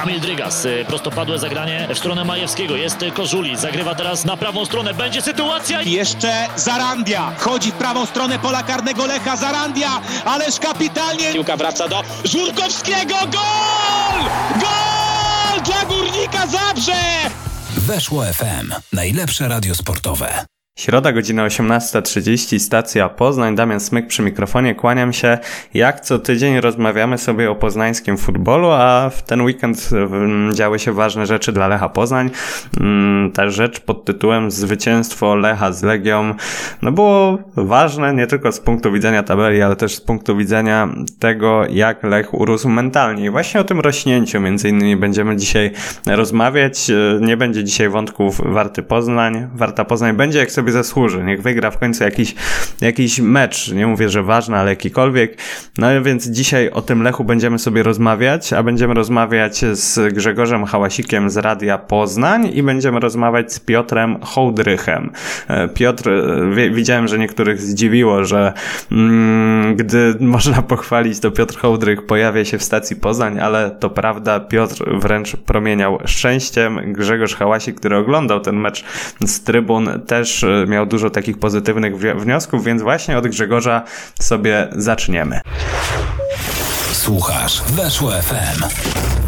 Kamil Drygas, y, prostopadłe zagranie w stronę Majewskiego, jest Kożuli, zagrywa teraz na prawą stronę, będzie sytuacja. Jeszcze Zarandia, chodzi w prawą stronę pola karnego Lecha, Zarandia, ależ kapitalnie. Piłka wraca do Żurkowskiego, gol! Gol dla Górnika Zabrze! Weszło FM. Najlepsze radio sportowe. Środa, godzina 18.30, stacja Poznań, Damian Smyk przy mikrofonie, kłaniam się. Jak co tydzień rozmawiamy sobie o poznańskim futbolu, a w ten weekend mm, działy się ważne rzeczy dla Lecha Poznań. Mm, ta rzecz pod tytułem Zwycięstwo Lecha z Legią, no było ważne nie tylko z punktu widzenia tabeli, ale też z punktu widzenia tego, jak Lech urósł mentalnie. I właśnie o tym rośnięciu między innymi będziemy dzisiaj rozmawiać. Nie będzie dzisiaj wątków Warty Poznań. Warta Poznań będzie, jak sobie sobie zasłuży. Niech wygra w końcu jakiś, jakiś mecz. Nie mówię, że ważny, ale jakikolwiek. No więc dzisiaj o tym Lechu będziemy sobie rozmawiać, a będziemy rozmawiać z Grzegorzem Hałasikiem z Radia Poznań i będziemy rozmawiać z Piotrem Hołdrychem. E, Piotr, e, widziałem, że niektórych zdziwiło, że mm, gdy można pochwalić, to Piotr Hołdrych pojawia się w stacji Poznań, ale to prawda, Piotr wręcz promieniał szczęściem. Grzegorz Hałasik, który oglądał ten mecz z trybun, też miał dużo takich pozytywnych wniosków, więc właśnie od Grzegorza sobie zaczniemy. Słuchasz, weszło FM.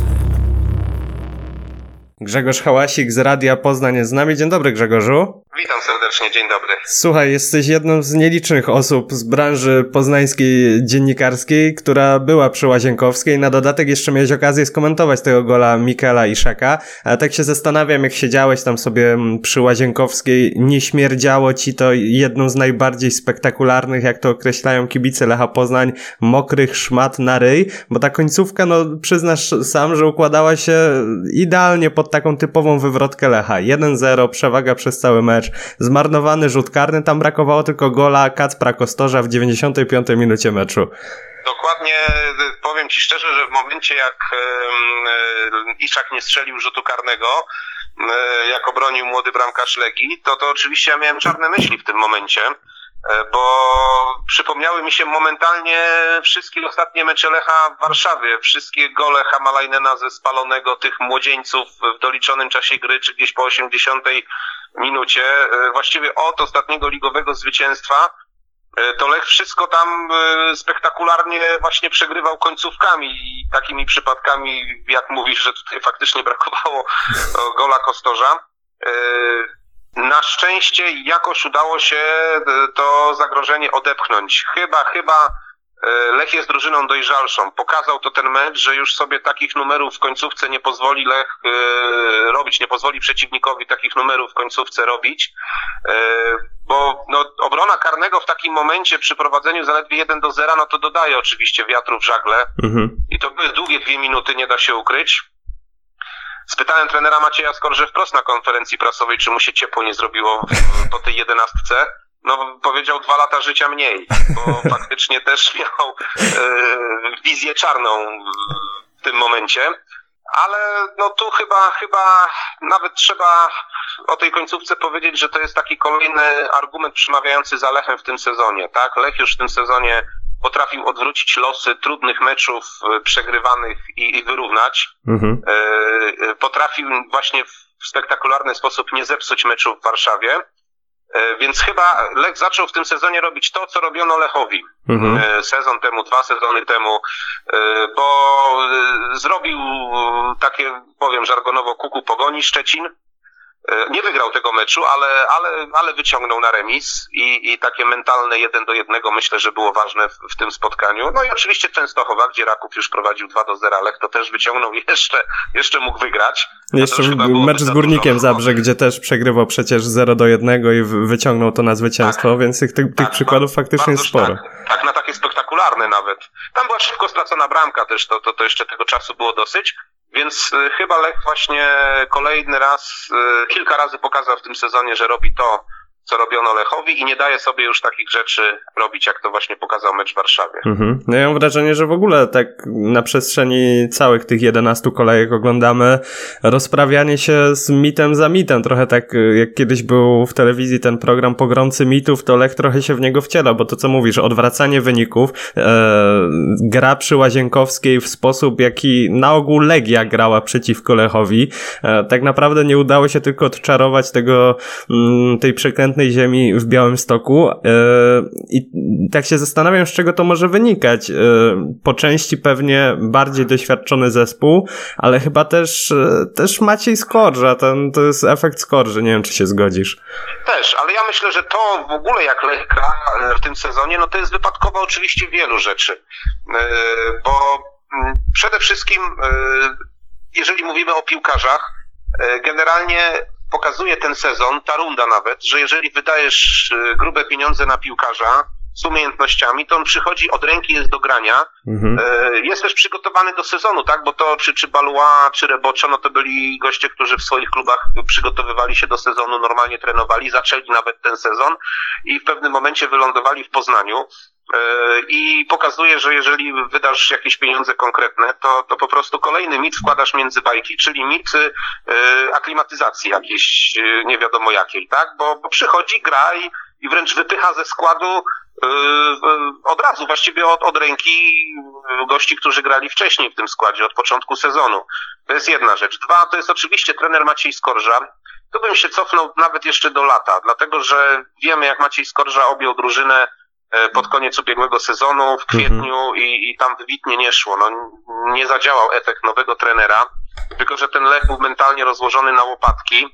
Grzegorz Hałasik z Radia Poznań jest z nami. Dzień dobry Grzegorzu. Witam serdecznie, dzień dobry. Słuchaj, jesteś jedną z nielicznych osób z branży poznańskiej dziennikarskiej, która była przy Łazienkowskiej. Na dodatek jeszcze miałeś okazję skomentować tego gola Mikela Iszaka. A tak się zastanawiam, jak siedziałeś tam sobie mm, przy Łazienkowskiej, nie śmierdziało ci to jedną z najbardziej spektakularnych, jak to określają kibice Lecha Poznań, mokrych szmat na ryj? Bo ta końcówka, no przyznasz sam, że układała się idealnie pod taką typową wywrotkę Lecha. 1-0, przewaga przez cały mecz, zmarnowany rzut karny, tam brakowało tylko gola Kacpra Kostorza w 95 minucie meczu. Dokładnie, powiem Ci szczerze, że w momencie jak Iszak nie strzelił rzutu karnego, jak obronił młody bramkarz Legii, to to oczywiście ja miałem czarne myśli w tym momencie. E, bo przypomniały mi się momentalnie wszystkie ostatnie mecze Lecha w Warszawie, wszystkie gole Hamalajnena ze spalonego, tych młodzieńców w doliczonym czasie gry, czy gdzieś po 80 minucie, e, właściwie od ostatniego ligowego zwycięstwa, e, to Lech wszystko tam spektakularnie właśnie przegrywał końcówkami. I takimi przypadkami, jak mówisz, że tutaj faktycznie brakowało gola Kostorza. Na szczęście jakoś udało się e, to zagrożenie odepchnąć. Chyba, chyba e, Lech jest drużyną dojrzalszą. Pokazał to ten mecz, że już sobie takich numerów w końcówce nie pozwoli Lech e, robić, nie pozwoli przeciwnikowi takich numerów w końcówce robić, bo no, obrona karnego w takim momencie przy prowadzeniu zaledwie 1 do 0, no to dodaje oczywiście wiatru w żagle mhm. i to były długie dwie minuty, nie da się ukryć. Spytałem trenera Macieja Skorże wprost na konferencji prasowej, czy mu się ciepło nie zrobiło po tej jedenastce. No, powiedział dwa lata życia mniej, bo faktycznie też miał e, wizję czarną w tym momencie. Ale no tu chyba, chyba nawet trzeba o tej końcówce powiedzieć, że to jest taki kolejny argument przemawiający za Lechem w tym sezonie, tak? Lech już w tym sezonie potrafił odwrócić losy trudnych meczów e, przegrywanych i, i wyrównać. Mhm. E, e, potrafił właśnie w spektakularny sposób nie zepsuć meczu w Warszawie. Więc chyba Lech zaczął w tym sezonie robić to, co robiono Lechowi mhm. sezon temu, dwa sezony temu, bo zrobił takie, powiem żargonowo, kuku pogoni Szczecin, nie wygrał tego meczu, ale, ale, ale wyciągnął na remis i, i takie mentalne jeden do jednego myślę, że było ważne w, w tym spotkaniu. No i oczywiście Częstochowa, gdzie Raków już prowadził 2 do 0, ale to też wyciągnął i jeszcze, jeszcze mógł wygrać. Jeszcze mecz z Górnikiem Zabrze, gdzie też przegrywał przecież 0 do 1 i wyciągnął to na zwycięstwo, tak, więc tych, tych, tak, przykładów faktycznie jest sporo. Tak, tak, na takie spektakularne nawet. Tam była szybko stracona bramka też, to, to, to jeszcze tego czasu było dosyć. Więc y, chyba Lech właśnie kolejny raz, y, kilka razy pokazał w tym sezonie, że robi to, co robiono Lechowi i nie daje sobie już takich rzeczy robić, jak to właśnie pokazał mecz w Warszawie. Mhm. No ja mam wrażenie, że w ogóle tak na przestrzeni całych tych 11 kolejek oglądamy rozprawianie się z mitem za mitem. Trochę tak jak kiedyś był w telewizji ten program Pogromcy Mitów, to Lech trochę się w niego wciela, bo to co mówisz, odwracanie wyników, e, gra przy Łazienkowskiej w sposób, jaki na ogół Legia grała przeciwko Lechowi. E, tak naprawdę nie udało się tylko odczarować tego, m, mm, tej przekrętnej ziemi w Białym Stoku e, i tak się zastanawiam, z czego to może wynikać. E, po części pewnie bardziej doświadczony zespół, ale chyba też, e, też Maciej Skorża, ten, to jest efekt Skorży, nie wiem, czy się zgodzisz. Też, ale ja myślę, że to w ogóle jak gra w tym sezonie, no to jest wypadkowo oczywiście wielu rzeczy, bo mm, przede wszystkim jeżeli mówimy o piłkarzach, generalnie pokazuje ten sezon, ta runda nawet, że jeżeli wydajesz y, grube pieniądze na piłkarza z umiejętnościami, to on przychodzi od ręki, jest do grania. Mhm. E, jest też przygotowany do sezonu, tak? Bo to czy, czy Balua, czy Reboczo, no to byli goście, którzy w swoich klubach przygotowywali się do sezonu, normalnie trenowali, zaczęli nawet ten sezon i w pewnym momencie wylądowali w Poznaniu. E, i pokazuje, że jeżeli wydasz jakieś pieniądze konkretne, to, to po prostu kolejny mit wkładasz między bajki, czyli mit e, aklimatyzacji jakiejś e, nie wiadomo jakiej, tak? Bo, bo przychodzi, gra i, i wręcz wypycha ze składu od razu, właściwie od, od ręki gości, którzy grali wcześniej w tym składzie, od początku sezonu. To jest jedna rzecz. Dwa, to jest oczywiście trener Maciej Skorża. Tu bym się cofnął nawet jeszcze do lata, dlatego że wiemy, jak Maciej Skorża objął drużynę pod koniec ubiegłego sezonu w kwietniu mhm. i, i tam wybitnie nie szło. No, nie zadziałał efekt nowego trenera, tylko że ten Lech był mentalnie rozłożony na łopatki.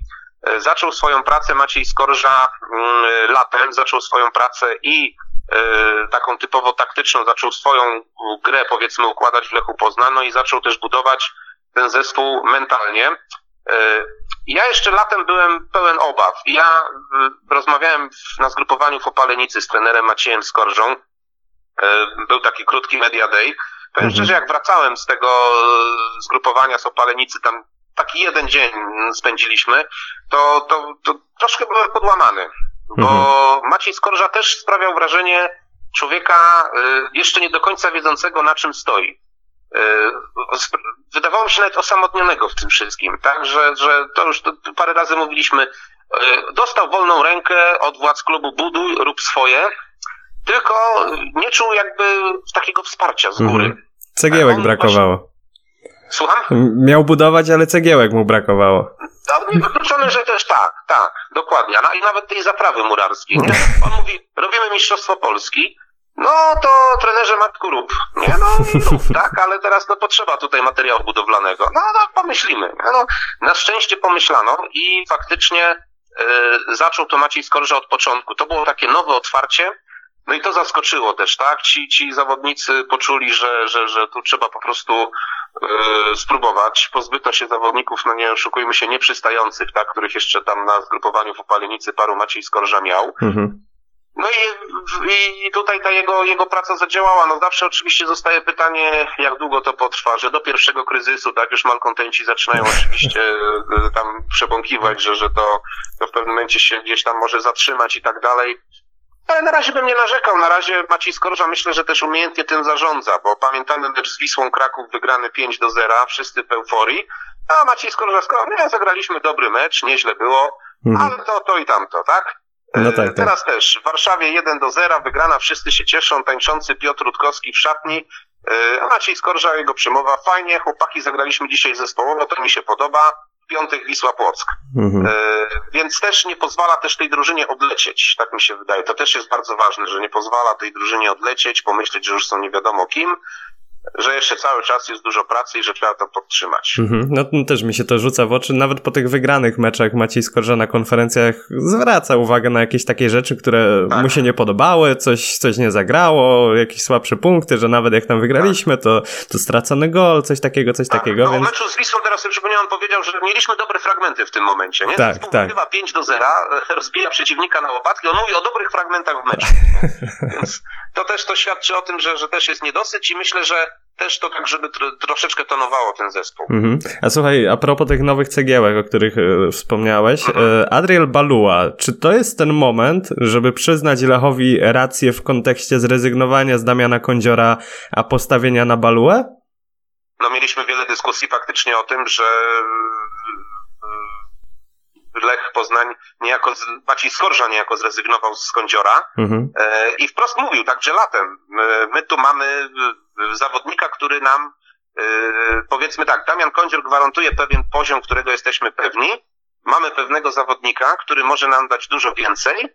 E, zaczął swoją pracę Maciej Skorża mm, latem, zaczął swoją pracę i e, taką typowo taktyczną, zaczął swoją grę powiedzmy układać w Lechu Poznań, no i zaczął też budować ten zespół mentalnie. Ja jeszcze latem byłem pełen obaw. Ja y, rozmawiałem na zgrupowaniu w Opalenicy z trenerem Maciejem Skorżą. Y, był taki krótki media day. Powiem mhm. szczerze, jak wracałem z tego zgrupowania z Opalenicy, tam taki jeden dzień spędziliśmy, to, to, to troszkę byłem podłamany. Bo mhm. Maciej Skorża też sprawiał wrażenie człowieka jeszcze nie do końca wiedzącego, na czym stoi. E, wydawało mi się nawet osamotnionego w tym wszystkim, tak, że, że to już to parę razy mówiliśmy, e, dostał wolną rękę od władz klubu buduj, rób swoje, tylko nie czuł jakby takiego wsparcia z góry. Mhm. Cegiełek brakowało. Właśnie... Słucham? Miał budować, ale cegiełek mu brakowało. No, niewykluczone, że też tak, tak, dokładnie. No, I nawet tej zaprawy murarskiej. Nie? On mówi, robimy Mistrzostwo Polski, no to trenerze Matku rób. Nie, no rób, tak, ale teraz no potrzeba tutaj materiału budowlanego. No, no pomyślimy. No, na szczęście pomyślano i faktycznie y, zaczął to Maciej Skorża od początku. To było takie nowe otwarcie, no i to zaskoczyło też, tak? Ci, ci zawodnicy poczuli, że, że, że tu trzeba po prostu y, spróbować. Pozbyto się zawodników, no nie oszukujmy się, nieprzystających, tak? Których jeszcze tam na zgrupowaniu w Opalenicy paru Maciej Skorża miał. Mhm. No i, i tutaj ta jego, jego praca zadziałała. No zawsze oczywiście zostaje pytanie, jak długo to potrwa, że do pierwszego kryzysu, tak, już malkontenci zaczynają oczywiście e, tam przebąkiwać, że, że to, to w pewnym momencie się gdzieś tam może zatrzymać i tak dalej. Ale na razie bym nie narzekał. Na razie Maciej Skorża myślę, że też umiejętnie tym zarządza, bo pamiętamy mecz z Wisłą Kraków wygrany 5 do 0, wszyscy w euforii. A Maciej Skorża, skoro nie, zagraliśmy dobry mecz, nieźle było, mhm. ale to, to i tamto, tak? No tak, tak. Teraz też w Warszawie 1 do 0, wygrana, wszyscy się cieszą, tańczący Piotr Rutkowski w szatni, e, a Maciej Skorża, jego przemowa, fajnie, chłopaki zagraliśmy dzisiaj zespołowo, to mi się podoba, piątek Wisła Płock. Mhm. E, więc też nie pozwala też tej drużynie odlecieć, tak mi się wydaje. To też jest bardzo ważne, że nie pozwala tej drużynie odlecieć, pomyśleć, że już są nie wiadomo kim, że jeszcze cały czas jest dużo pracy i że trzeba to podtrzymać. Mhm. No, no też mi się to rzuca w oczy. Nawet po tych wygranych meczach Maciej Skorża na konferencjach zwraca uwagę na jakieś takie rzeczy, które tak. mu się nie podobały, coś, coś nie zagrało, jakieś słabsze punkty, że nawet jak tam wygraliśmy, tak. to, to stracony gol, coś takiego, coś tak. takiego. No, więc... o meczu z Wisłą teraz sobie przypomniałem, powiedział, że mieliśmy dobre fragmenty w tym momencie, nie? Tak, Zespół tak. 5 do 0, rozbija przeciwnika na łopatki, on mówi o dobrych fragmentach w meczu. więc to też to świadczy o tym, że, że też jest niedosyć i myślę, że też to tak, żeby tro, troszeczkę tonowało ten zespół. Mhm. A słuchaj, a propos tych nowych cegiełek, o których e, wspomniałeś, Mhm. e, Adriel Balua, czy to jest ten moment, żeby przyznać Lechowi rację w kontekście zrezygnowania z Damiana Kądziora, a postawienia na Baluę? No mieliśmy wiele dyskusji faktycznie o tym, że Lech Poznań niejako, z- Maciej Skorża niejako zrezygnował z Kądziora Mhm. e, i wprost mówił, także latem. My, tu mamy e, zawodnika, który nam e, powiedzmy tak, Damian Kądzior gwarantuje pewien poziom, którego jesteśmy pewni. Mamy pewnego zawodnika, który może nam dać dużo więcej,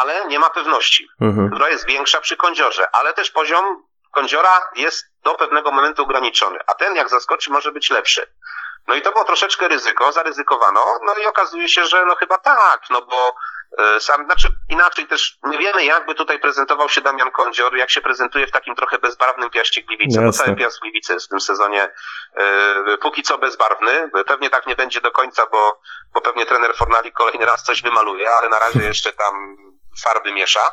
ale nie ma pewności Mhm. która jest większa przy kądziorze, ale też poziom kądziora jest do pewnego momentu ograniczony, a ten jak zaskoczy może być lepszy. No i to było troszeczkę ryzyko, zaryzykowano, no i okazuje się, że no chyba tak, no bo e, sam, znaczy inaczej też nie wiemy jakby tutaj prezentował się Damian Kądzior, jak się prezentuje w takim trochę bezbarwnym piaście Gliwice, bo cały piast Gliwice jest w tym sezonie e, póki co bezbarwny, pewnie tak nie będzie do końca, bo, bo pewnie trener Fornali kolejny raz coś wymaluje, ale na razie jeszcze tam farby miesza.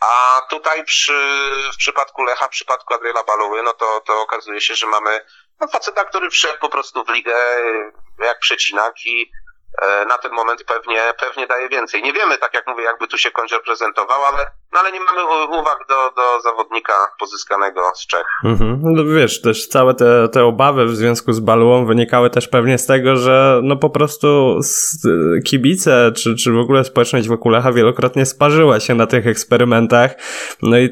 A tutaj przy, w przypadku Lecha, w przypadku Adriela Baluły, no to, to okazuje się, że mamy no, faceta, który wszedł po prostu w ligę e, jak przecinak i na ten moment pewnie, pewnie daje więcej. Nie wiemy, tak jak mówię, jakby tu się Kądzior prezentował, ale, no, ale nie mamy uwag do, do zawodnika pozyskanego z Czech. Mhm. No wiesz, też całe te, te obawy w związku z Baluą wynikały też pewnie z tego, że no po prostu kibice, czy, czy w ogóle społeczność wokół Lecha wielokrotnie sparzyła się na tych eksperymentach. No i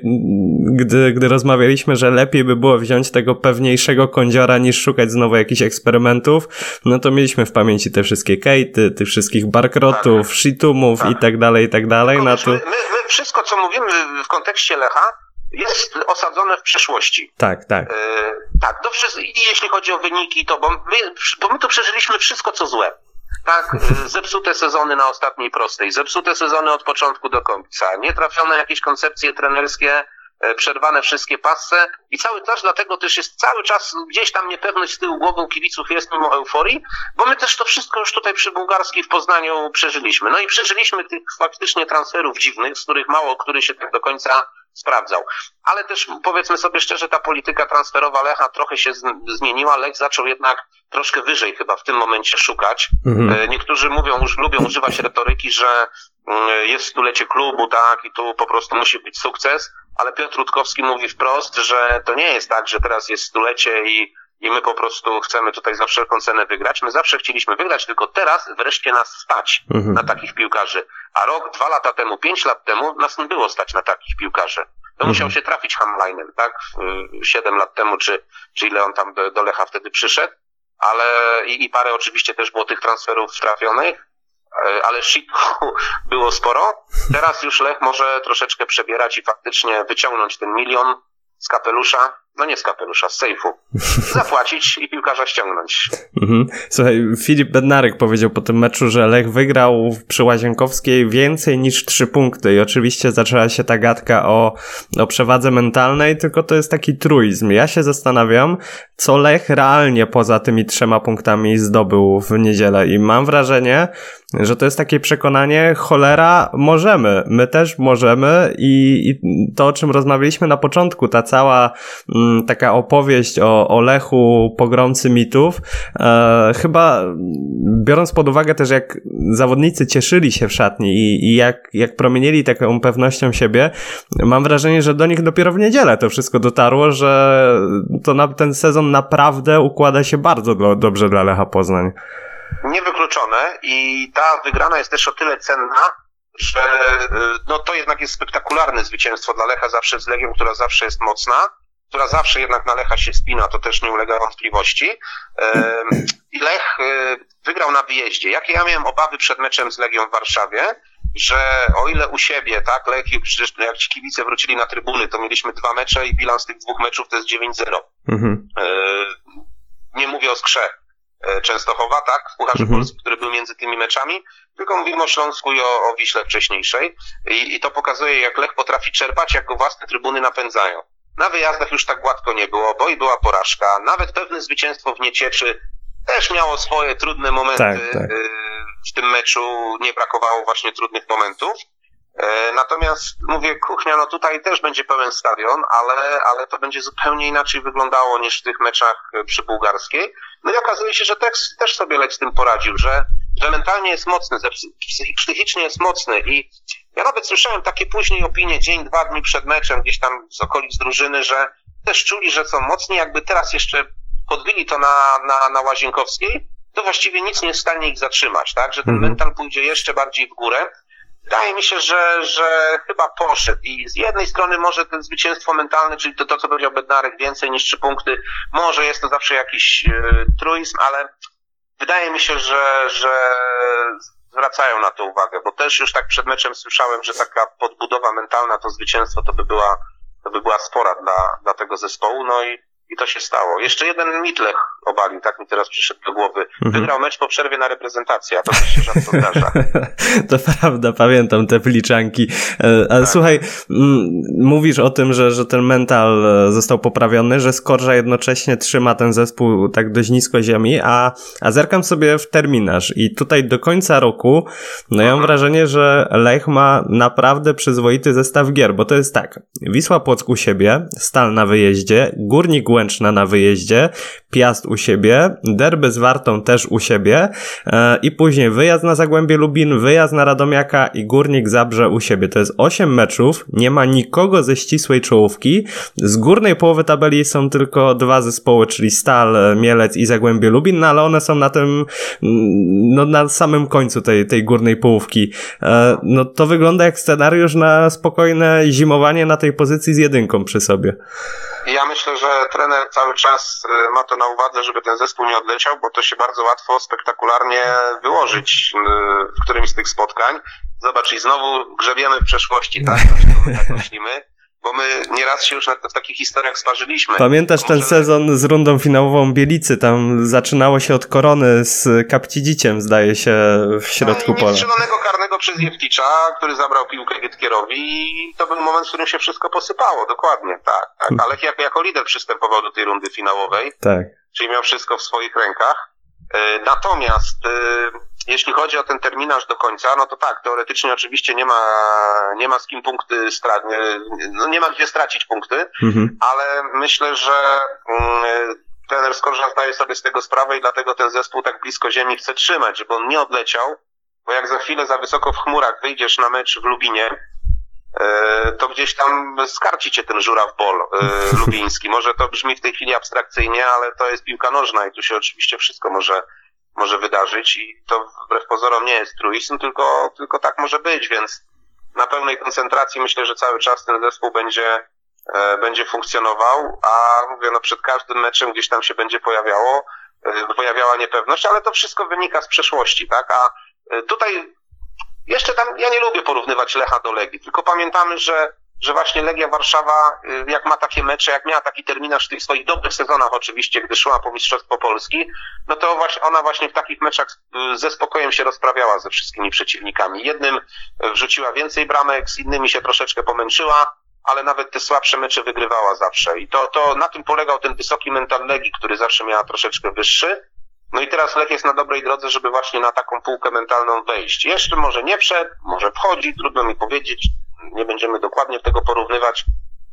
gdy, gdy rozmawialiśmy, że lepiej by było wziąć tego pewniejszego kądziora niż szukać znowu jakichś eksperymentów, no to mieliśmy w pamięci te wszystkie kejty, tych wszystkich barkrotów, shitumów Tak. i tak dalej, i tak dalej. Tylko wiesz, to... my, my, wszystko, co mówimy w kontekście Lecha, jest osadzone w przeszłości. Tak, tak. E, tak, do jeśli chodzi o wyniki, to bo my, bo my tu przeżyliśmy wszystko, co złe. Tak, e, zepsute sezony na ostatniej prostej, zepsute sezony od początku do końca, nietrafione jakieś koncepcje trenerskie, przerwane wszystkie passe i cały czas dlatego też jest cały czas gdzieś tam niepewność z tyłu głową kibiców jest mimo euforii, bo my też to wszystko już tutaj przy Bułgarskiej w Poznaniu przeżyliśmy. No i przeżyliśmy tych faktycznie transferów dziwnych, z których mało który się tak do końca sprawdzał. Ale też powiedzmy sobie szczerze, ta polityka transferowa Lecha trochę się zmieniła. Lech zaczął jednak troszkę wyżej chyba w tym momencie szukać. Mhm. E, Niektórzy mówią, już lubią używać retoryki, że mm, jest stulecie klubu, tak, i tu po prostu musi być sukces, ale Piotr Rutkowski mówi wprost, że to nie jest tak, że teraz jest stulecie i, i my po prostu chcemy tutaj za wszelką cenę wygrać. My zawsze chcieliśmy wygrać, tylko teraz wreszcie nas stać Mhm. na takich piłkarzy. A rok, dwa lata temu, pięć lat temu nas nie było stać na takich piłkarzy. To musiał się trafić Hamleinen, tak? Y, Siedem lat temu, czy, czy ile on tam do, do Lecha wtedy przyszedł. Ale i, i parę oczywiście też było tych transferów trafionych, ale shitu było sporo. Teraz już Lech może troszeczkę przebierać i faktycznie wyciągnąć ten milion z kapelusza, no nie z kapelusza, z sejfu, zapłacić i piłkarza ściągnąć. Mhm. Słuchaj, Filip Bednarek powiedział po tym meczu, że Lech wygrał przy Łazienkowskiej więcej niż trzy punkty i oczywiście zaczęła się ta gadka o, o przewadze mentalnej, tylko to jest taki truizm. Ja się zastanawiam, co Lech realnie poza tymi trzema punktami zdobył w niedzielę i mam wrażenie, że to jest takie przekonanie, cholera, możemy, my też możemy i, i to, o czym rozmawialiśmy na początku, ta cała taka opowieść o, o Lechu, pogromcy mitów, e, chyba mm, biorąc pod uwagę też, jak zawodnicy cieszyli się w szatni i, i jak, jak promienili taką pewnością siebie, mam wrażenie, że do nich dopiero w niedzielę to wszystko dotarło, że to na, ten sezon naprawdę układa się bardzo do, dobrze dla Lecha Poznań. Niewykluczone i ta wygrana jest też o tyle cenna, że y, no to jednak jest spektakularne zwycięstwo dla Lecha zawsze z Legią, która zawsze jest mocna, która zawsze jednak na Lecha się spina, to też nie ulega wątpliwości. Lech y, wygrał na wyjeździe. Jakie ja miałem obawy przed meczem z Legią w Warszawie, że o ile u siebie, tak, Lech, przecież jak ci kibice wrócili na trybuny, to mieliśmy dwa mecze i bilans tych dwóch meczów to jest 9-0. Mhm. E, nie mówię o skrze e, Częstochowa, tak, w Pucharze Mhm. Polskim, który był między tymi meczami, tylko mówimy o Śląsku i o, o Wiśle wcześniejszej I, i to pokazuje, jak Lech potrafi czerpać, jak go własne trybuny napędzają. Na wyjazdach już tak gładko nie było, bo i była porażka, nawet pewne zwycięstwo w Niecieczy też miało swoje trudne momenty Tak, tak. e, w tym meczu, nie brakowało właśnie trudnych momentów. E, natomiast mówię, kuchnia, no tutaj też będzie pełen stadion, ale, ale to będzie zupełnie inaczej wyglądało niż w tych meczach e, przy bułgarskiej. No i okazuje się, że też, też sobie Lech z tym poradził, że, że mentalnie jest mocny, psychicznie jest mocny i ja nawet słyszałem takie później opinie, dzień, dwa dni przed meczem, gdzieś tam z okolic drużyny, że też czuli, że są mocni, jakby teraz jeszcze podbili to na, na, na Łazienkowskiej, to właściwie nic nie jest w stanie ich zatrzymać, tak? Że ten Mhm. mental pójdzie jeszcze bardziej w górę. Wydaje mi się, że, że chyba poszedł i z jednej strony może ten zwycięstwo mentalne, czyli to, to co powiedział Bednarek, więcej niż trzy punkty, może jest to zawsze jakiś e, truizm, ale wydaje mi się, że, że zwracają na to uwagę, bo też już tak przed meczem słyszałem, że taka podbudowa mentalna, to zwycięstwo to by była, to by była spora dla, dla tego zespołu, no i, i to się stało. Jeszcze jeden Mitlech obalił, tak mi teraz przyszedł do głowy. Wygrał mecz po przerwie na reprezentację, a to też się rzadko zdarza. to prawda, pamiętam te wliczanki. E, Ale słuchaj, mm, mówisz o tym, że, że ten mental e, został poprawiony, że Skorża jednocześnie trzyma ten zespół tak dość nisko ziemi, a, a zerkam sobie w terminarz i tutaj do końca roku, no ja mam wrażenie, że Lech ma naprawdę przyzwoity zestaw gier, bo to jest tak, Wisła Płock u siebie, Stal na wyjeździe, Górnik Łęczna na wyjeździe, Piast u siebie, Derby z Wartą też u siebie e, i później wyjazd na Zagłębie Lubin, wyjazd na Radomiaka i Górnik Zabrze u siebie. To jest 8 meczów, nie ma nikogo ze ścisłej czołówki. Z górnej połowy tabeli są tylko dwa zespoły, czyli Stal, Mielec i Zagłębie Lubin, no ale one są na tym, mm, no na samym końcu tej, tej górnej połówki. E, No to wygląda jak scenariusz na spokojne zimowanie na tej pozycji z jedynką przy sobie. Ja myślę, że trener cały czas e, ma to na uwadze, żeby ten zespół nie odleciał, bo to się bardzo łatwo, spektakularnie wyłożyć e, w którymś z tych spotkań. Zobacz, i znowu grzebiemy w przeszłości, tak? Tak myślimy, bo my nieraz się już na, w takich historiach sparzyliśmy. Pamiętasz ten Może- sezon z rundą finałową Bielicy? Tam zaczynało się od korony z Kapcidziciem, zdaje się, w środku no pola. niestrzelonego karnego przez Jewkicza, który zabrał piłkę Gytkierowi i to był moment, w którym się wszystko posypało, dokładnie, tak. tak. Ale jako, jako lider przystępował do tej rundy finałowej. Tak. czyli miał wszystko w swoich rękach. E, Natomiast e, jeśli chodzi o ten terminarz do końca, no to tak, teoretycznie oczywiście nie ma, nie ma z kim punkty strać, no nie ma gdzie stracić punkty, Mhm. ale myślę, że mm, trener Skorża zdaje sobie z tego sprawę i dlatego ten zespół tak blisko ziemi chce trzymać, żeby on nie odleciał, bo jak za chwilę za wysoko w chmurach wyjdziesz na mecz w Lubinie, e, to gdzieś tam skarci cię ten żuraw bol e, lubiński. Może to brzmi w tej chwili abstrakcyjnie, ale to jest piłka nożna i tu się oczywiście wszystko może, może wydarzyć i to wbrew pozorom nie jest truizm, tylko, tylko tak może być, więc na pełnej koncentracji myślę, że cały czas ten zespół będzie, e, będzie funkcjonował, a mówię, no przed każdym meczem gdzieś tam się będzie pojawiało, e, pojawiała niepewność, ale to wszystko wynika z przeszłości, tak? A e, tutaj jeszcze tam, ja nie lubię porównywać Lecha do Legii, tylko pamiętamy, że, że właśnie Legia Warszawa, y, jak ma takie mecze, jak miała taki terminarz w tych swoich dobrych sezonach oczywiście, gdy szła po Mistrzostwo Polski, no to właśnie ona właśnie w takich meczach y, ze spokojem się rozprawiała ze wszystkimi przeciwnikami. Jednym y, wrzuciła więcej bramek, z innymi się troszeczkę pomęczyła, ale nawet te słabsze mecze wygrywała zawsze. I to, to na tym polegał ten wysoki mental Legii, który zawsze miała troszeczkę wyższy. No i teraz Lech jest na dobrej drodze, żeby właśnie na taką półkę mentalną wejść. Jeszcze może nie wszedł, może wchodzi, trudno mi powiedzieć. Nie będziemy dokładnie tego porównywać,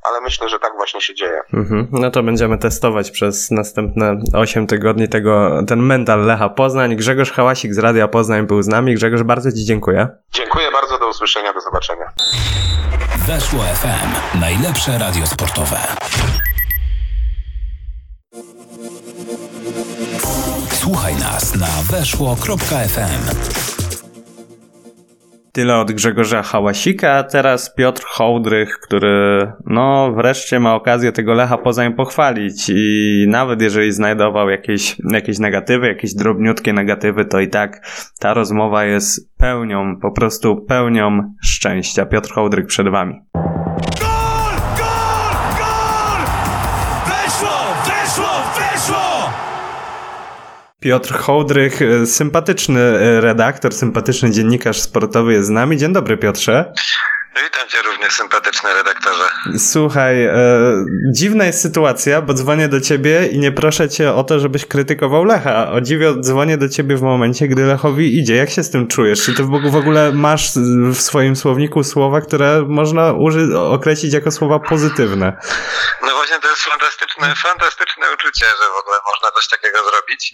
ale myślę, że tak właśnie się dzieje. Mhm. No to będziemy testować przez następne 8 tygodni tego, ten mental Lecha Poznań. Grzegorz Hałasik z Radia Poznań był z nami. Grzegorz, bardzo Ci dziękuję. Dziękuję bardzo, do usłyszenia, do zobaczenia. Weszło FM. Najlepsze radio sportowe. Słuchaj nas na weszło.fm. Tyle od Grzegorza Hałasika, a teraz Piotr Hołdrych, który no wreszcie ma okazję tego Lecha Poznań pochwalić i nawet jeżeli znajdował jakieś, jakieś negatywy, jakieś drobniutkie negatywy, to i tak ta rozmowa jest pełnią, po prostu pełnią szczęścia. Piotr Hołdrych przed Wami. Piotr Hołdrych, e, sympatyczny e, redaktor, sympatyczny dziennikarz sportowy jest z nami. Dzień dobry Piotrze. Witam cię również, sympatyczny redaktorze. Słuchaj, e, dziwna jest sytuacja, bo dzwonię do ciebie i nie proszę cię o to, żebyś krytykował Lecha. O dziwo dzwonię do ciebie w momencie, gdy Lechowi idzie. Jak się z tym czujesz? Czy ty w ogóle masz w swoim słowniku słowa, które można uży- określić jako słowa pozytywne? No właśnie to jest fantastyczne, fantastyczne uczucie, że w ogóle można coś takiego zrobić.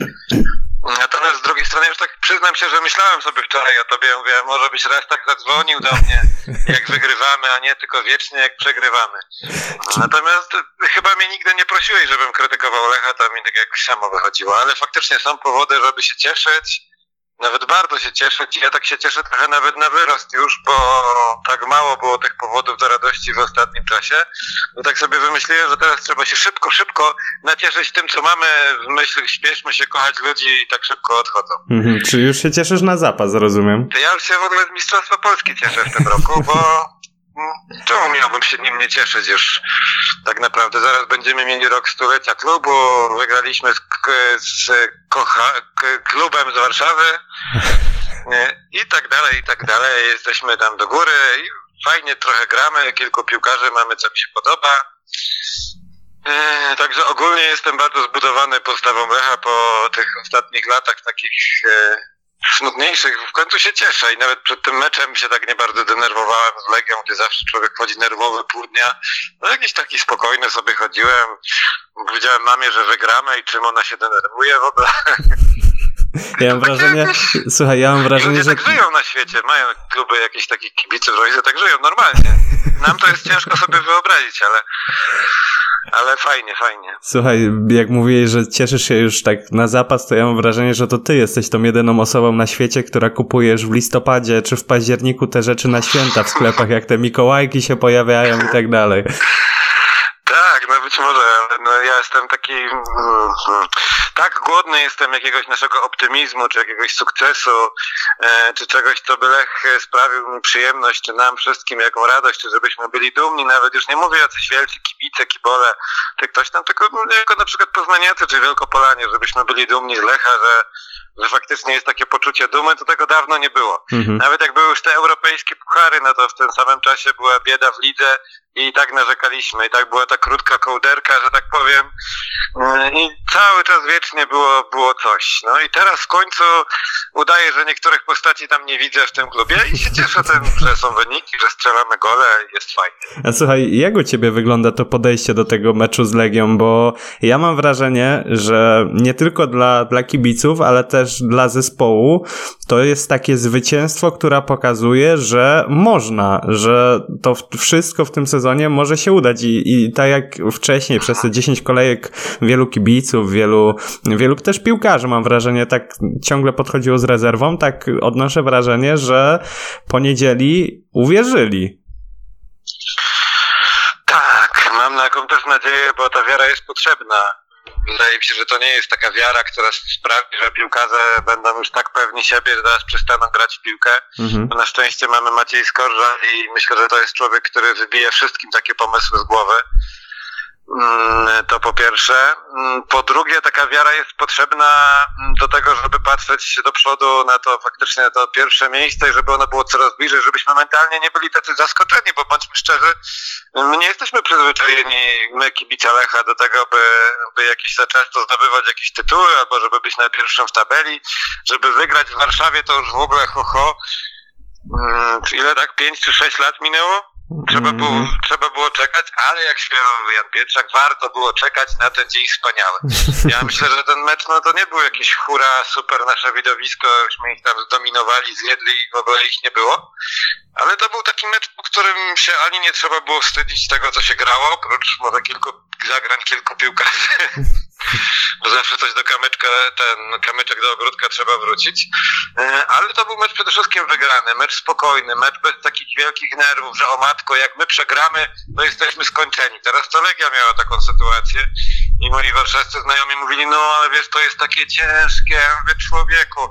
Natomiast z drugiej strony już tak przyznam się, że myślałem sobie wczoraj o tobie, mówię, może byś raz tak zadzwonił do mnie, jak wygrywamy, a nie tylko wiecznie jak przegrywamy. Natomiast chyba mnie nigdy nie prosiłeś, żebym krytykował Lecha, to mi tak jak samo wychodziło, ale faktycznie są powody, żeby się cieszyć. Nawet bardzo się cieszyć. Ja tak się cieszę trochę nawet na wyrost już, bo tak mało było tych powodów do radości w ostatnim czasie. No tak sobie wymyśliłem, że teraz trzeba się szybko, szybko nacieszyć tym, co mamy w myśli, śpieszmy się kochać ludzi i tak szybko odchodzą. Mhm, czy już się cieszysz na zapas, rozumiem? To ja już się w ogóle z Mistrzostwa Polski cieszę w tym roku, bo czemu miałbym się nim nie cieszyć już tak naprawdę? Zaraz będziemy mieli rok stulecia klubu, wygraliśmy z, z kocha, klubem z Warszawy i tak dalej, i tak dalej. Jesteśmy tam do góry fajnie trochę gramy, kilku piłkarzy mamy, co mi się podoba. E, Także ogólnie jestem bardzo zbudowany postawą Lecha po tych ostatnich latach takich e, smutniejszych. W końcu się cieszę i nawet przed tym meczem się tak nie bardzo denerwowałem z Legią, gdzie zawsze człowiek chodzi nerwowy pół dnia. No jakiś taki spokojny sobie chodziłem. Powiedziałem mamie, że wygramy i czym ona się denerwuje w ogóle. Ja mam wrażenie, słuchaj, ja mam wrażenie, Ludzie że... tak żyją na świecie, mają kluby jakieś takich kibiców, rodzice tak żyją normalnie. Nam to jest ciężko sobie wyobrazić, ale, ale fajnie, fajnie. Słuchaj, jak mówiłeś, że cieszysz się już tak na zapas, to ja mam wrażenie, że to ty jesteś tą jedyną osobą na świecie, która kupujesz w listopadzie czy w październiku te rzeczy na święta w sklepach, jak te Mikołajki się pojawiają i tak dalej. Tak, no być może, ale no ja jestem taki mm, mm, tak głodny jestem jakiegoś naszego optymizmu, czy jakiegoś sukcesu, e, czy czegoś, co by Lech sprawił mi przyjemność, czy nam wszystkim jaką radość, czy żebyśmy byli dumni, nawet już nie mówię o coś wielcy kibice, kibole, czy ktoś tam, tylko jako na przykład poznaniacy, czy Wielkopolanie, żebyśmy byli dumni z Lecha, że, że faktycznie jest takie poczucie dumy, to tego dawno nie było. Mhm. Nawet jak były już te europejskie puchary, no to w tym samym czasie była bieda w lidze i tak narzekaliśmy. I tak była ta krótka kołderka, że tak powiem. Yy, I cały czas wiecznie było, było coś. No i teraz w końcu udaje, że niektórych postaci tam nie widzę w tym klubie i się cieszę tym, że są wyniki, że strzelamy gole i jest fajnie. A słuchaj, jak u ciebie wygląda to podejście do tego meczu z Legią? Bo ja mam wrażenie, że nie tylko dla, dla kibiców, ale też dla zespołu to jest takie zwycięstwo, które pokazuje, że można, że to wszystko w tym sezonie może się udać i, i tak jak wcześniej, przez te 10 kolejek wielu kibiców, wielu, wielu też piłkarzy, mam wrażenie, tak ciągle podchodziło z rezerwą, tak odnoszę wrażenie, że po niedzieli uwierzyli. Tak, mam taką też nadzieję, bo ta wiara jest potrzebna. Wydaje mi się, że to nie jest taka wiara, która sprawi, że piłkarze będą już tak pewni siebie, że teraz przestaną grać w piłkę. Mhm. Na szczęście mamy Maciej Skorża i myślę, że to jest człowiek, który wybije wszystkim takie pomysły z głowy. Mm, To po pierwsze. Mm, Po drugie, taka wiara jest potrzebna mm, do tego, żeby patrzeć do przodu na to faktycznie na to pierwsze miejsce i żeby ono było coraz bliżej, żebyśmy mentalnie nie byli tacy zaskoczeni, bo bądźmy szczerzy, my nie jesteśmy przyzwyczajeni, my kibice Lecha, do tego, by, by jakieś za często zdobywać jakieś tytuły, albo żeby być na pierwszym w tabeli, żeby wygrać w Warszawie, to już w ogóle ho, ho. Ile tak? Pięć czy sześć lat minęło? Trzeba było, Mhm. trzeba było czekać, ale jak śpiewał Jan Pietrzak, warto było czekać na ten dzień wspaniały. Ja myślę, że ten mecz, no to nie był jakiś hura, super nasze widowisko, żeśmy ich tam zdominowali, zjedli i w ogóle ich nie było. Ale to był taki mecz, po którym się ani nie trzeba było wstydzić tego, co się grało, oprócz może kilku zagrań, kilku piłkarzy. Bo zawsze coś do kamyczka, ten kamyczek do ogródka trzeba wrócić. E, Ale to był mecz przede wszystkim wygrany, mecz spokojny, mecz bez takich wielkich nerwów, że o matko, jak my przegramy, to jesteśmy skończeni. Teraz to Legia miała taką sytuację i moi warszawscy znajomi mówili, no ale wiesz, to jest takie ciężkie, Ja mówię, człowieku.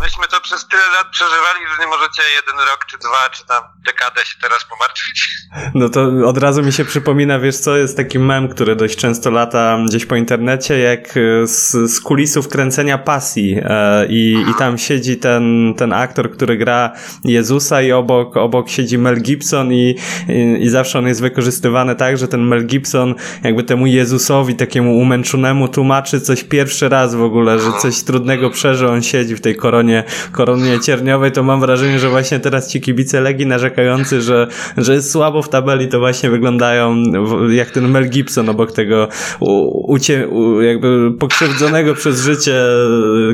Myśmy to przez tyle lat przeżywali, że nie możecie jeden rok, czy dwa, czy tam dekadę się teraz pomartwić. No to od razu mi się przypomina, wiesz co, jest taki mem, który dość często lata gdzieś po internecie, jak e, z, z kulisów kręcenia pasji e, i, i tam siedzi ten, ten aktor, który gra Jezusa i obok, obok siedzi Mel Gibson i, i, i zawsze on jest wykorzystywany tak, że ten Mel Gibson jakby temu Jezusowi, takiemu umęczonemu tłumaczy coś pierwszy raz w ogóle, że coś trudnego przeżył, on siedzi w tej koronie, koronie cierniowej, to mam wrażenie, że właśnie teraz ci kibice Legii narzekający, że, że jest słabo w tabeli, to właśnie wyglądają jak ten Mel Gibson obok tego ucie, u, jakby pokrzywdzonego przez życie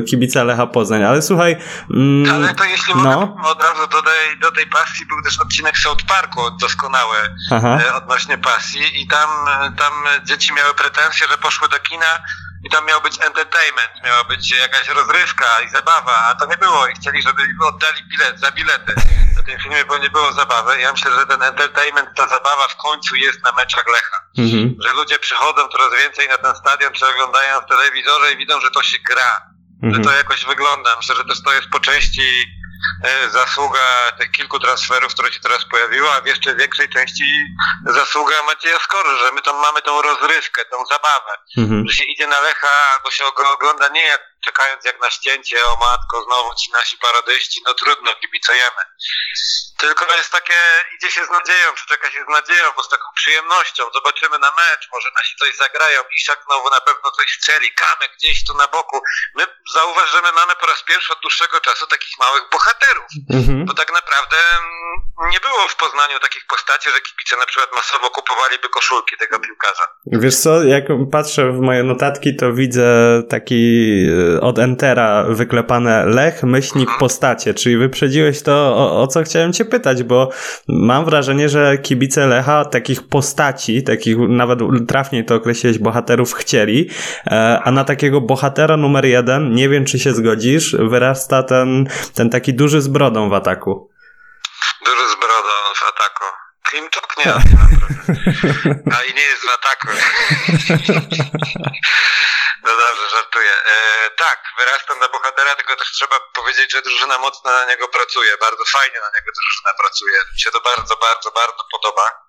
kibica Lecha Poznań. Ale słuchaj, mm, Ale to jeśli no. mogę od razu do tej, do tej pasji był też odcinek South Parku doskonały Aha. e, odnośnie pasji i tam, e, tam dzieci miały pretensje, że poszły do kina i tam miał być entertainment, miała być jakaś rozrywka i zabawa, a to nie było i chcieli, żeby oddali bilet za bilety na tym filmie, bo nie było zabawy. Ja myślę, że ten entertainment, ta zabawa w końcu jest na meczach Lecha. Mhm. Że ludzie przychodzą coraz więcej na ten stadion, czy oglądają w telewizorze i widzą, że to się gra że Mhm. to jakoś wygląda. Myślę, że też to jest po części zasługa tych kilku transferów, które się teraz pojawiły, a w jeszcze większej części zasługa Macieja Skory, że my tam mamy tą rozrywkę, tą zabawę, Mhm. że się idzie na Lecha albo się go ogląda nie jak czekając jak na ścięcie, o matko, znowu ci nasi paradyści, no trudno, kibicujemy. Tylko jest takie, idzie się z nadzieją, czy czeka się z nadzieją, bo z taką przyjemnością, zobaczymy na mecz, może nasi coś zagrają, Iszak znowu na pewno coś strzeli, Kamek gdzieś tu na boku. My zauważ, że my mamy po raz pierwszy od dłuższego czasu takich małych bohaterów, Mhm. bo tak naprawdę mm, nie było w Poznaniu takich postaci, że kibice na przykład masowo kupowaliby koszulki tego piłkarza. Wiesz co, jak patrzę w moje notatki, to widzę taki e, od Entera wyklepane Lech, myślnik, postacie, czyli wyprzedziłeś to, o, o co chciałem cię pytać, bo mam wrażenie, że kibice Lecha takich postaci, takich nawet trafniej to określiłeś, bohaterów chcieli, e, a na takiego bohatera numer jeden, nie wiem czy się zgodzisz, wyrasta ten, ten taki duży z brodą w ataku. Duży z Klimczuk nie, brody. A i nie jest w ataku. No dobrze, żartuję. E, tak, wyrastam na bohatera, tylko też trzeba powiedzieć, że drużyna mocno na niego pracuje. Bardzo fajnie na niego drużyna pracuje. Mi się to bardzo, bardzo, bardzo podoba.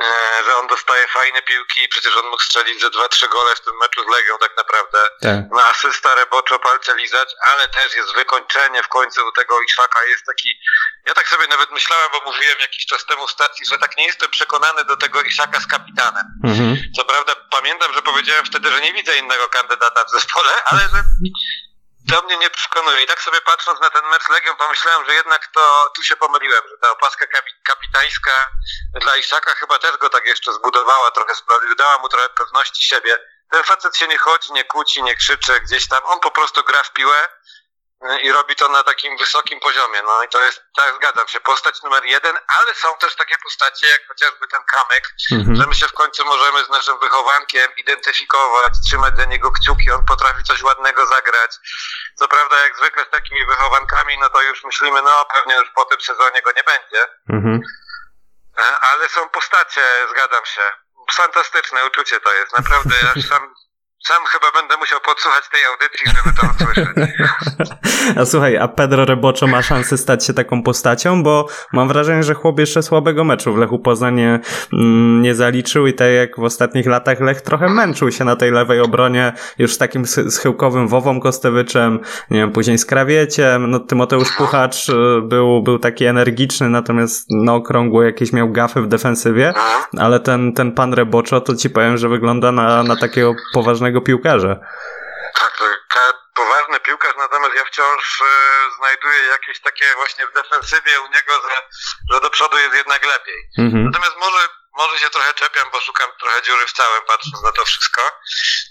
E, że on dostaje fajne piłki, przecież on mógł strzelić ze 2-3 gole w tym meczu z Legią tak naprawdę. Tak. No asysta, reboczo, palce lizać, ale też jest wykończenie w końcu tego Iszaka. Jest taki, ja tak sobie nawet myślałem, bo mówiłem jakiś czas temu w stacji, że tak nie jestem przekonany do tego Iszaka z kapitanem. Mhm. Co prawda pamiętam, że powiedziałem wtedy, że nie widzę innego kandydata w zespole, ale że to mnie nie przekonuje. I tak sobie patrząc na ten mecz Legią, pomyślałem, że jednak to tu się pomyliłem, że ta opaska kapi- kapitańska dla Iszaka chyba też go tak jeszcze zbudowała, trochę sprawił, dała mu trochę pewności siebie. Ten facet się nie chodzi, nie kłóci, nie krzyczy gdzieś tam, on po prostu gra w piłę i robi to na takim wysokim poziomie. No i to jest, tak zgadzam się, postać numer jeden, ale są też takie postacie jak chociażby ten Kamek, Mhm. że my się w końcu możemy z naszym wychowankiem identyfikować, trzymać za niego kciuki, on potrafi coś ładnego zagrać. Co prawda jak zwykle z takimi wychowankami, no to już myślimy, no pewnie już po tym sezonie go nie będzie, Mhm. E, ale są postacie, zgadzam się. Fantastyczne uczucie to jest, naprawdę, ja sam, sam chyba będę musiał podsłuchać tej audycji, żeby to usłyszeć. A słuchaj, a Pedro Reboczo ma szansę stać się taką postacią, bo mam wrażenie, że chłop jeszcze słabego meczu w Lechu Poznań nie, mm, nie zaliczył i tak jak w ostatnich latach Lech trochę męczył się na tej lewej obronie już z takim sch- schyłkowym Wową Kostewiczem, nie wiem, później z Krawieciem, no Tymoteusz Puchacz y, był, był taki energiczny, natomiast na okrągło jakieś miał gafy w defensywie, ale ten, ten pan Reboczo to ci powiem, że wygląda na, na takiego poważnego piłkarza. Tak, to poważny piłkarz, natomiast ja wciąż e, znajduję jakieś takie właśnie w defensywie u niego, że, że do przodu jest jednak lepiej. Mhm. Natomiast może, może się trochę czepiam, bo szukam trochę dziury w całym, patrząc na to wszystko.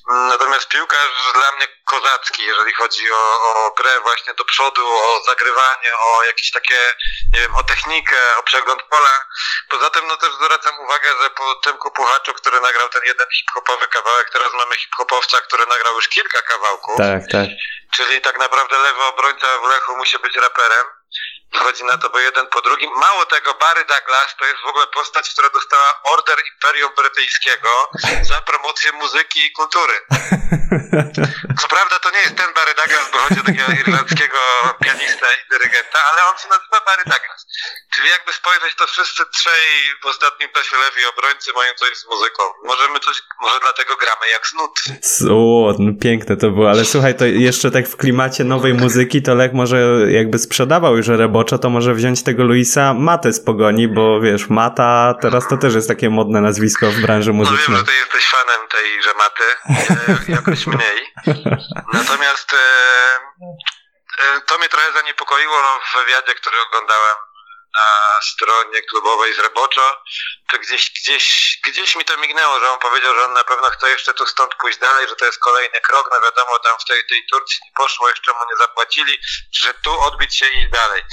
Mm, Natomiast piłkarz dla mnie kozacki, jeżeli chodzi o, o grę właśnie do przodu, o zagrywanie, o jakieś takie, nie wiem, o technikę, o przegląd pola. Poza tym, no też zwracam uwagę, że po tym Puchaczu, który nagrał ten jeden hip-hopowy kawałek, teraz mamy hip-hopowca, który nagrał już kilka kawałków Tak, tak. czyli tak naprawdę lewy obrońca w Lechu musi być raperem. Wychodzi na to, bo jeden po drugim. Mało tego, Barry Douglas to jest w ogóle postać, która dostała Order Imperium Brytyjskiego za promocję muzyki i kultury. Co prawda to nie jest ten Barry Douglas, bo chodzi o takiego irlandzkiego pianistę i dyrygenta, ale on się nazywa Barry Douglas. Czyli jakby spojrzeć, to wszyscy trzej w ostatnim czasie lewi obrońcy mają coś z muzyką. Możemy coś, może dlatego gramy jak snud. O, no piękne to było, ale słuchaj, to jeszcze tak w klimacie nowej muzyki, to Lech może jakby sprzedawał już roboczo, to może wziąć tego Luisa Matę z Pogoni, bo wiesz, Mata teraz to też jest takie modne nazwisko w branży No wiem, muzycznej. że ty jesteś fanem tej żematy, e, jakoś mniej. Natomiast e, e, to mnie trochę zaniepokoiło w wywiadzie, który oglądałem na stronie klubowej z Reboczo, to gdzieś, gdzieś, gdzieś mi to mignęło, że on powiedział, że on na pewno chce jeszcze tu stąd pójść dalej, że to jest kolejny krok, no wiadomo, tam w tej, tej Turcji nie poszło, jeszcze mu nie zapłacili, że tu odbić się i dalej.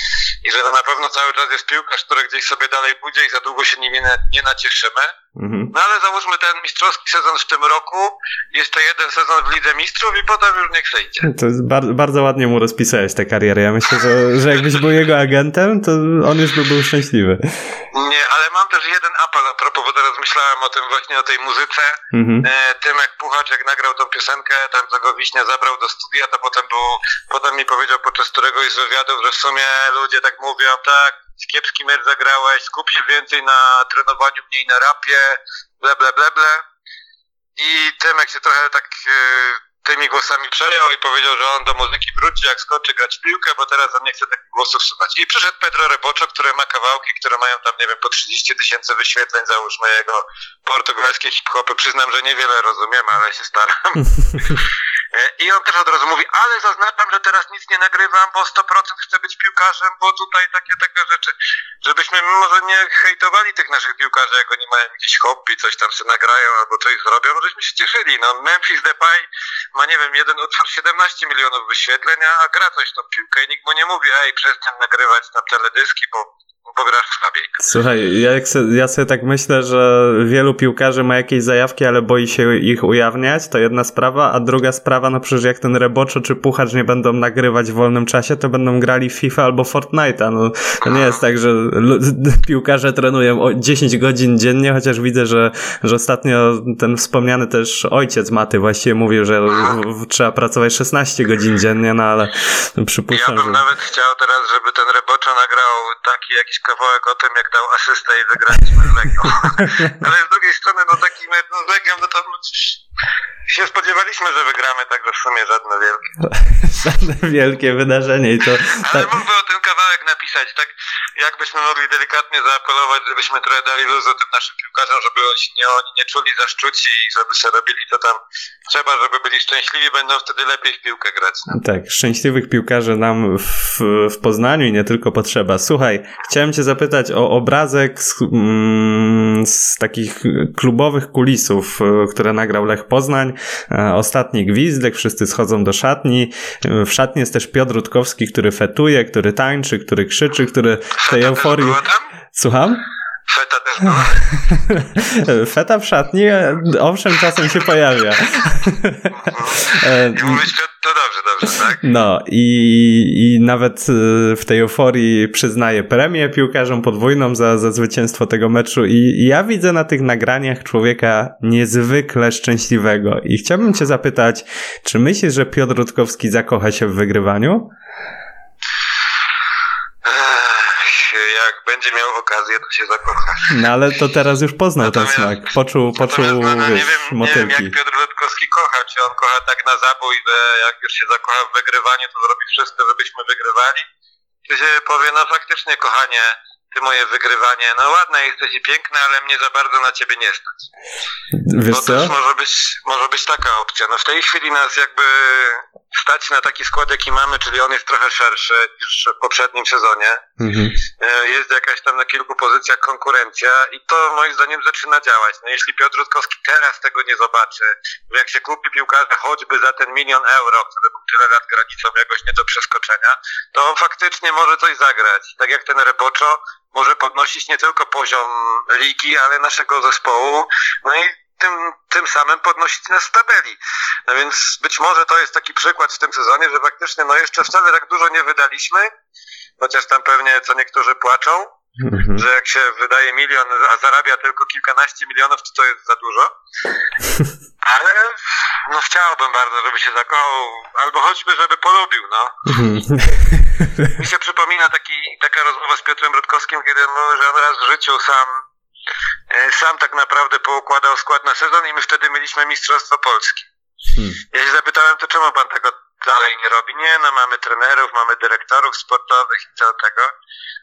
I że to na pewno cały czas jest piłkarz, który gdzieś sobie dalej pójdzie i za długo się nim nie, nie nacieszymy. Mhm. No ale załóżmy ten mistrzowski sezon w tym roku, jeszcze jeden sezon w Lidze Mistrzów i potem już niech przejdzie. To jest bar bardzo ładnie mu rozpisałeś tę karierę. Ja myślę, że, że jakbyś był jego agentem, to on już by był szczęśliwy. Nie, ale mam też jeden apel a propos, bo teraz myślałem o tym właśnie, o tej muzyce. Mhm. E, Tymek Puchacz, jak nagrał tą piosenkę, tam co go Wiśnia zabrał do studia, to potem był, potem mi powiedział podczas któregoś z wywiadów, że w sumie ludzie tak mówią, tak, kiepski mecz zagrałeś, skup się więcej na trenowaniu, mniej na rapie, ble, ble, ble, ble. I Tymek się trochę tak e, tymi głosami przejął i powiedział, że on do muzyki wróci, jak skończy grać w piłkę, bo teraz on nie chce takich głosów słuchać. I przyszedł Pedro Reboczo, który ma kawałki, które mają tam, nie wiem, po 30 tysięcy wyświetleń, załóżmy jego portugalskie hip-hopy. Przyznam, że niewiele rozumiem, ale się staram. E, I on też od razu mówi, ale zaznaczam, że teraz nic nie nagrywam, bo 100% chcę być piłkarzem, bo tutaj takie, takie rzeczy. Żebyśmy może nie hejtowali tych naszych piłkarzy, jak oni mają jakieś hobby, coś tam się nagrają albo coś zrobią, żeśmy się cieszyli. No Memphis Depay ma, nie wiem, jeden utwór 17 milionów wyświetleń, a gra coś tą piłkę i nikt mu nie mówi, ej, przestań nagrywać na teledyski, bo, bo grasz słabiej. Słuchaj, ja, jak se, ja sobie tak myślę, że wielu piłkarzy ma jakieś zajawki, ale boi się ich ujawniać, to jedna sprawa, a druga sprawa, no przecież jak ten Reboczo czy Puchacz nie będą nagrywać w wolnym czasie, to będą grali w FIFA albo Fortnite'a, no to nie jest tak, że piłkarze trenują o 10 godzin dziennie, chociaż widzę, że, że ostatnio ten wspomniany też ojciec Maty właściwie mówił, że w, w, trzeba pracować 16 godzin dziennie, no ale Ja przypuszczam, bym że... nawet chciał teraz, żeby ten Reboczo nagrał taki jakiś kawałek o tym, jak dał asystę i wygraliśmy z Legią. Ale z drugiej strony, no taki mecz no, z Legią, no to się spodziewaliśmy, że wygramy, także w sumie żadne wielkie. Żadne wielkie wydarzenie i to... Ale Tak, mógłby o ten kawałek napisać, tak jakbyśmy mogli delikatnie zaapelować, żebyśmy trochę dali luzu tym naszym piłkarzom, żeby oni nie, oni nie czuli zaszczuci i żeby sobie robili to tam trzeba, żeby byli szczęśliwi, będą wtedy lepiej w piłkę grać. Tak, szczęśliwych piłkarzy nam w, w Poznaniu i nie tylko potrzeba. Słuchaj, chciałem Cię zapytać o obrazek z, z takich klubowych kulisów, e, które nagrał Lech Poznań. E, Ostatni gwizdek, wszyscy schodzą do szatni. E, W szatni jest też Piotr Rutkowski, który fetuje, który tańczy, który krzyczy, który w tej euforii... Słucham? Feta też była? Feta w szatni, e, owszem, czasem się pojawia. E, I mówić, to, to dobrze, dobrze, tak? No i, i nawet y, w tej euforii przyznaje premię piłkarzom podwójną za, za zwycięstwo tego meczu i, i ja widzę na tych nagraniach człowieka niezwykle szczęśliwego i chciałbym cię zapytać, czy myślisz, że Piotr Rutkowski zakocha się w wygrywaniu? Jak będzie miał okazję, to się zakocha. No ale to teraz już poznał ten Natomiast- smak, poczuł, poczuł no, no, nie, wiesz, wiem, nie wiem, jak Piotr Rutkowski kocha. Czy on kocha tak na zabój, że jak już się zakocha w wygrywanie, to zrobi wszystko, żebyśmy wygrywali? Czy się powie, no faktycznie, kochanie, ty moje wygrywanie, no ładne jesteś i piękne, ale mnie za bardzo na ciebie nie stać. Wiesz Bo co? też może być, może być taka opcja. No w tej chwili nas jakby stać na taki skład, jaki mamy, czyli on jest trochę szerszy niż w poprzednim sezonie. Mhm. E, Jest jakaś tam na kilku pozycjach konkurencja i to moim zdaniem zaczyna działać. No jeśli Piotr Rutkowski teraz tego nie zobaczy, że jak się kupi piłkarza choćby za ten milion euro, który był tyle lat granicą jakoś nie do przeskoczenia, to on faktycznie może coś zagrać. Tak jak ten Reboczo może podnosić nie tylko poziom ligi, ale naszego zespołu. No i tym, tym samym podnosić nas w tabeli. No więc być może to jest taki przykład w tym sezonie, że faktycznie no jeszcze wcale tak dużo nie wydaliśmy, chociaż tam pewnie co niektórzy płaczą, Mhm. że jak się wydaje milion, a zarabia tylko kilkanaście milionów, to to jest za dużo. Ale no chciałbym bardzo, żeby się zakochał, albo choćby, żeby polubił, no. Mhm. Mi się przypomina taki, taka rozmowa z Piotrem Rutkowskim, kiedy on mówił, że on raz w życiu sam, sam tak naprawdę poukładał skład na sezon i my wtedy mieliśmy Mistrzostwo Polski. Hmm. Ja się zapytałem, to czemu pan tego dalej nie robi? Nie, no mamy trenerów, mamy dyrektorów sportowych i co tego.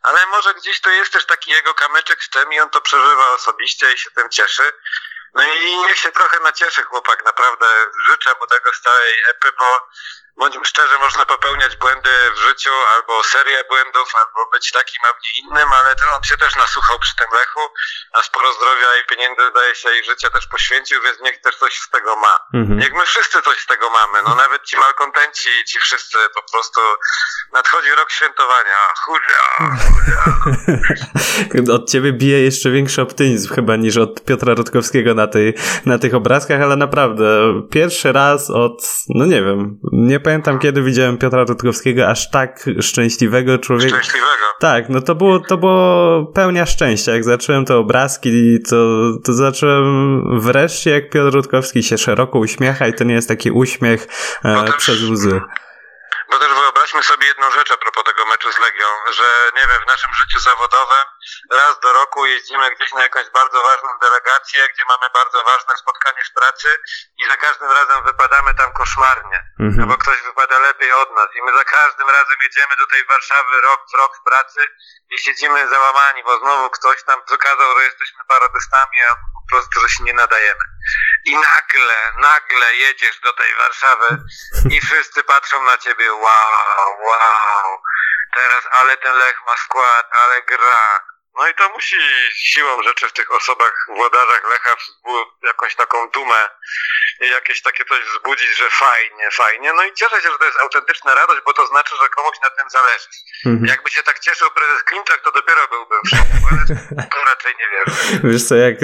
Ale może gdzieś to jest też taki jego kamyczek z tym i on to przeżywa osobiście i się tym cieszy. No i niech się trochę nacieszy chłopak, naprawdę życzę mu tego z całej epy, bo bądźmy szczerzy, można popełniać błędy w życiu, albo serię błędów, albo być takim, a nie innym, ale to on się też nasłuchał przy tym Lechu, a sporo zdrowia i pieniędzy zdaje się i życia też poświęcił, więc niech też coś z tego ma. Mhm. Niech my wszyscy coś z tego mamy, no nawet ci malkontenci, ci wszyscy po prostu nadchodzi rok świętowania, hurra, hurra. Od ciebie bije jeszcze większy optymizm chyba niż od Piotra Rutkowskiego na, tej, na tych obrazkach, ale naprawdę pierwszy raz od, no nie wiem, nie pamiętam kiedy widziałem Piotra Rutkowskiego aż tak szczęśliwego człowieka. Szczęśliwego. Tak, no to było, to było pełnia szczęścia. Jak zacząłem te obrazki, to, to zacząłem wreszcie, jak Piotr Rutkowski się szeroko uśmiecha i to nie jest taki uśmiech e, też- przez łzy. Bo też wyobraźmy sobie jedną rzecz a propos tego meczu z Legią, że nie wiem, w naszym życiu zawodowym raz do roku jeździmy gdzieś na jakąś bardzo ważną delegację, gdzie mamy bardzo ważne spotkanie w pracy i za każdym razem wypadamy tam koszmarnie. Mhm. No bo ktoś wypada lepiej od nas i my za każdym razem jedziemy do tej Warszawy rok w rok w pracy i siedzimy załamani, bo znowu ktoś tam wykazał, że jesteśmy parodystami, a po prostu, że się nie nadajemy. I nagle, nagle jedziesz do tej Warszawy i wszyscy patrzą na ciebie, wow, wow, teraz ale ten Lech ma skład, ale gra. No i to musi siłą rzeczy w tych osobach, włodarzach Lecha jakąś taką dumę i jakieś takie coś wzbudzić, że fajnie, fajnie. No i cieszę się, że to jest autentyczna radość, bo to znaczy, że komuś na tym zależy. Mhm. Jakby się tak cieszył prezes Klimczak, to dopiero byłbym w szoku, ale to raczej nie wierzę. Wiesz co, jak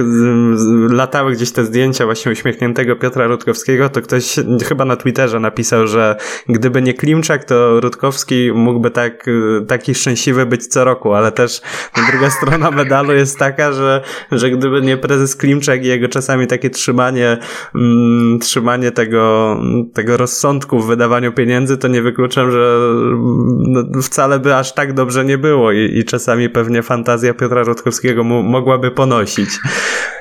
latały gdzieś te zdjęcia właśnie uśmiechniętego Piotra Rutkowskiego, to ktoś chyba na Twitterze napisał, że gdyby nie Klimczak, to Rutkowski mógłby tak, taki szczęśliwy być co roku, ale też druga strona medalu jest taka, że, że gdyby nie prezes Klimczak i jego czasami takie trzymanie, mm, trzymanie tego, tego rozsądku w wydawaniu pieniędzy, to nie wykluczam, że mm, no, wcale by aż tak dobrze nie było i, i czasami pewnie fantazja Piotra Rutkowskiego mu, mogłaby ponosić.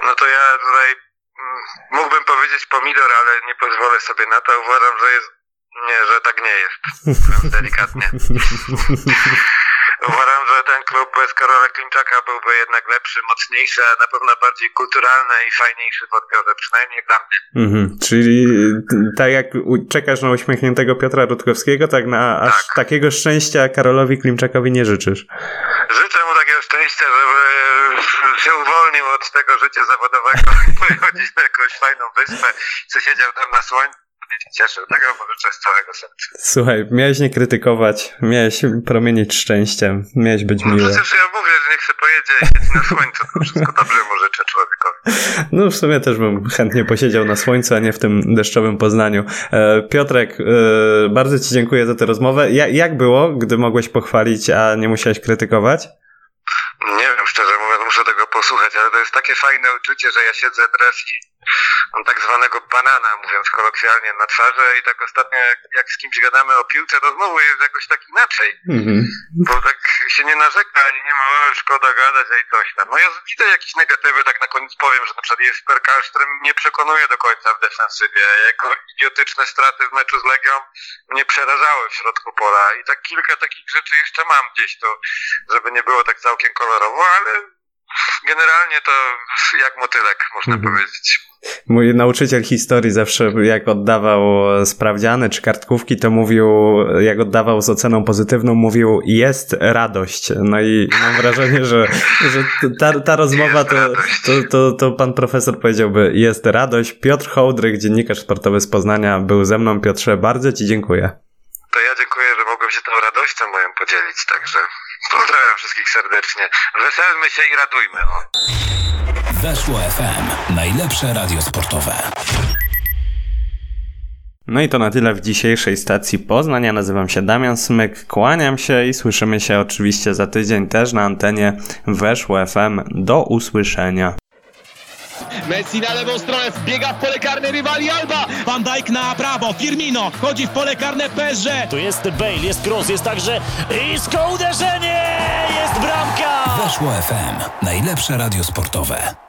No to ja tutaj mm, mógłbym powiedzieć pomidor, ale nie pozwolę sobie na to. Uważam, że jest. Nie, że tak nie jest. Delikatnie. Uważam, że ten klub bez Karola Klimczaka byłby jednak lepszy, mocniejszy, a na pewno bardziej kulturalny i fajniejszy w odbiorze, przynajmniej dla mnie. Mhm. Czyli tak jak czekasz na uśmiechniętego Piotra Rutkowskiego, tak na aż Tak. takiego szczęścia Karolowi Klimczakowi nie życzysz. Życzę mu takiego szczęścia, żeby się uwolnił od tego życia zawodowego i pojechał gdzieś na jakąś fajną wyspę, co siedział tam na słońcu cieszył. Tego mu życzę z całego serca. Słuchaj, miałeś nie krytykować, miałeś promienić szczęściem, miałeś być No miły. przecież ja mówię, że niech się pojedzie i siedzi na słońcu, to wszystko dobrze mu życzę człowiekowi. No w sumie też bym chętnie posiedział na słońcu, a nie w tym deszczowym Poznaniu. E, Piotrek, e, bardzo Ci dziękuję za tę rozmowę. Ja, jak było, gdy mogłeś pochwalić, a nie musiałeś krytykować? Nie wiem, szczerze mówiąc, muszę tego posłuchać, ale to jest takie fajne uczucie, że ja siedzę teraz i mam tak zwanego banana, mówiąc kolokwialnie, na twarzy i tak ostatnio jak, jak z kimś gadamy o piłce, to znowu jest jakoś tak inaczej. Mhm. Bo tak się nie narzeka, ani nie ma o, szkoda gadać, i coś tam. No ja widzę jakieś negatywy, tak na koniec powiem, że na przykład jest Perkal, który mnie przekonuje do końca w defensywie. Jego idiotyczne straty w meczu z Legią mnie przerażały w środku pola i tak kilka takich rzeczy jeszcze mam gdzieś tu, żeby nie było tak całkiem kolorowo, ale generalnie to jak motylek, można Mhm. powiedzieć. Mój nauczyciel historii zawsze, jak oddawał sprawdziany czy kartkówki, to mówił, jak oddawał z oceną pozytywną, mówił jest radość. No i mam wrażenie, że, że ta, ta rozmowa to, to, to, to pan profesor powiedziałby jest radość. Piotr Hołdryk, dziennikarz sportowy z Poznania, był ze mną. Piotrze, bardzo Ci dziękuję. To ja dziękuję, że mogłem się tą radością moją podzielić, także pozdrawiam wszystkich serdecznie. Weselmy się i radujmy. O. Weszło FM. Najlepsze radio sportowe. No i to na tyle w dzisiejszej stacji Poznań. Ja nazywam się Damian Smyk, kłaniam się i słyszymy się oczywiście za tydzień też na antenie Weszło FM. Do usłyszenia. Messi na lewą stronę, wbiega w pole karne rywali Alba. Van Dijk na prawo, Firmino wchodzi w pole karne PSG. Tu jest Bale, jest cross, jest także isko uderzenie! Jest bramka! Weszło FM. Najlepsze radio sportowe.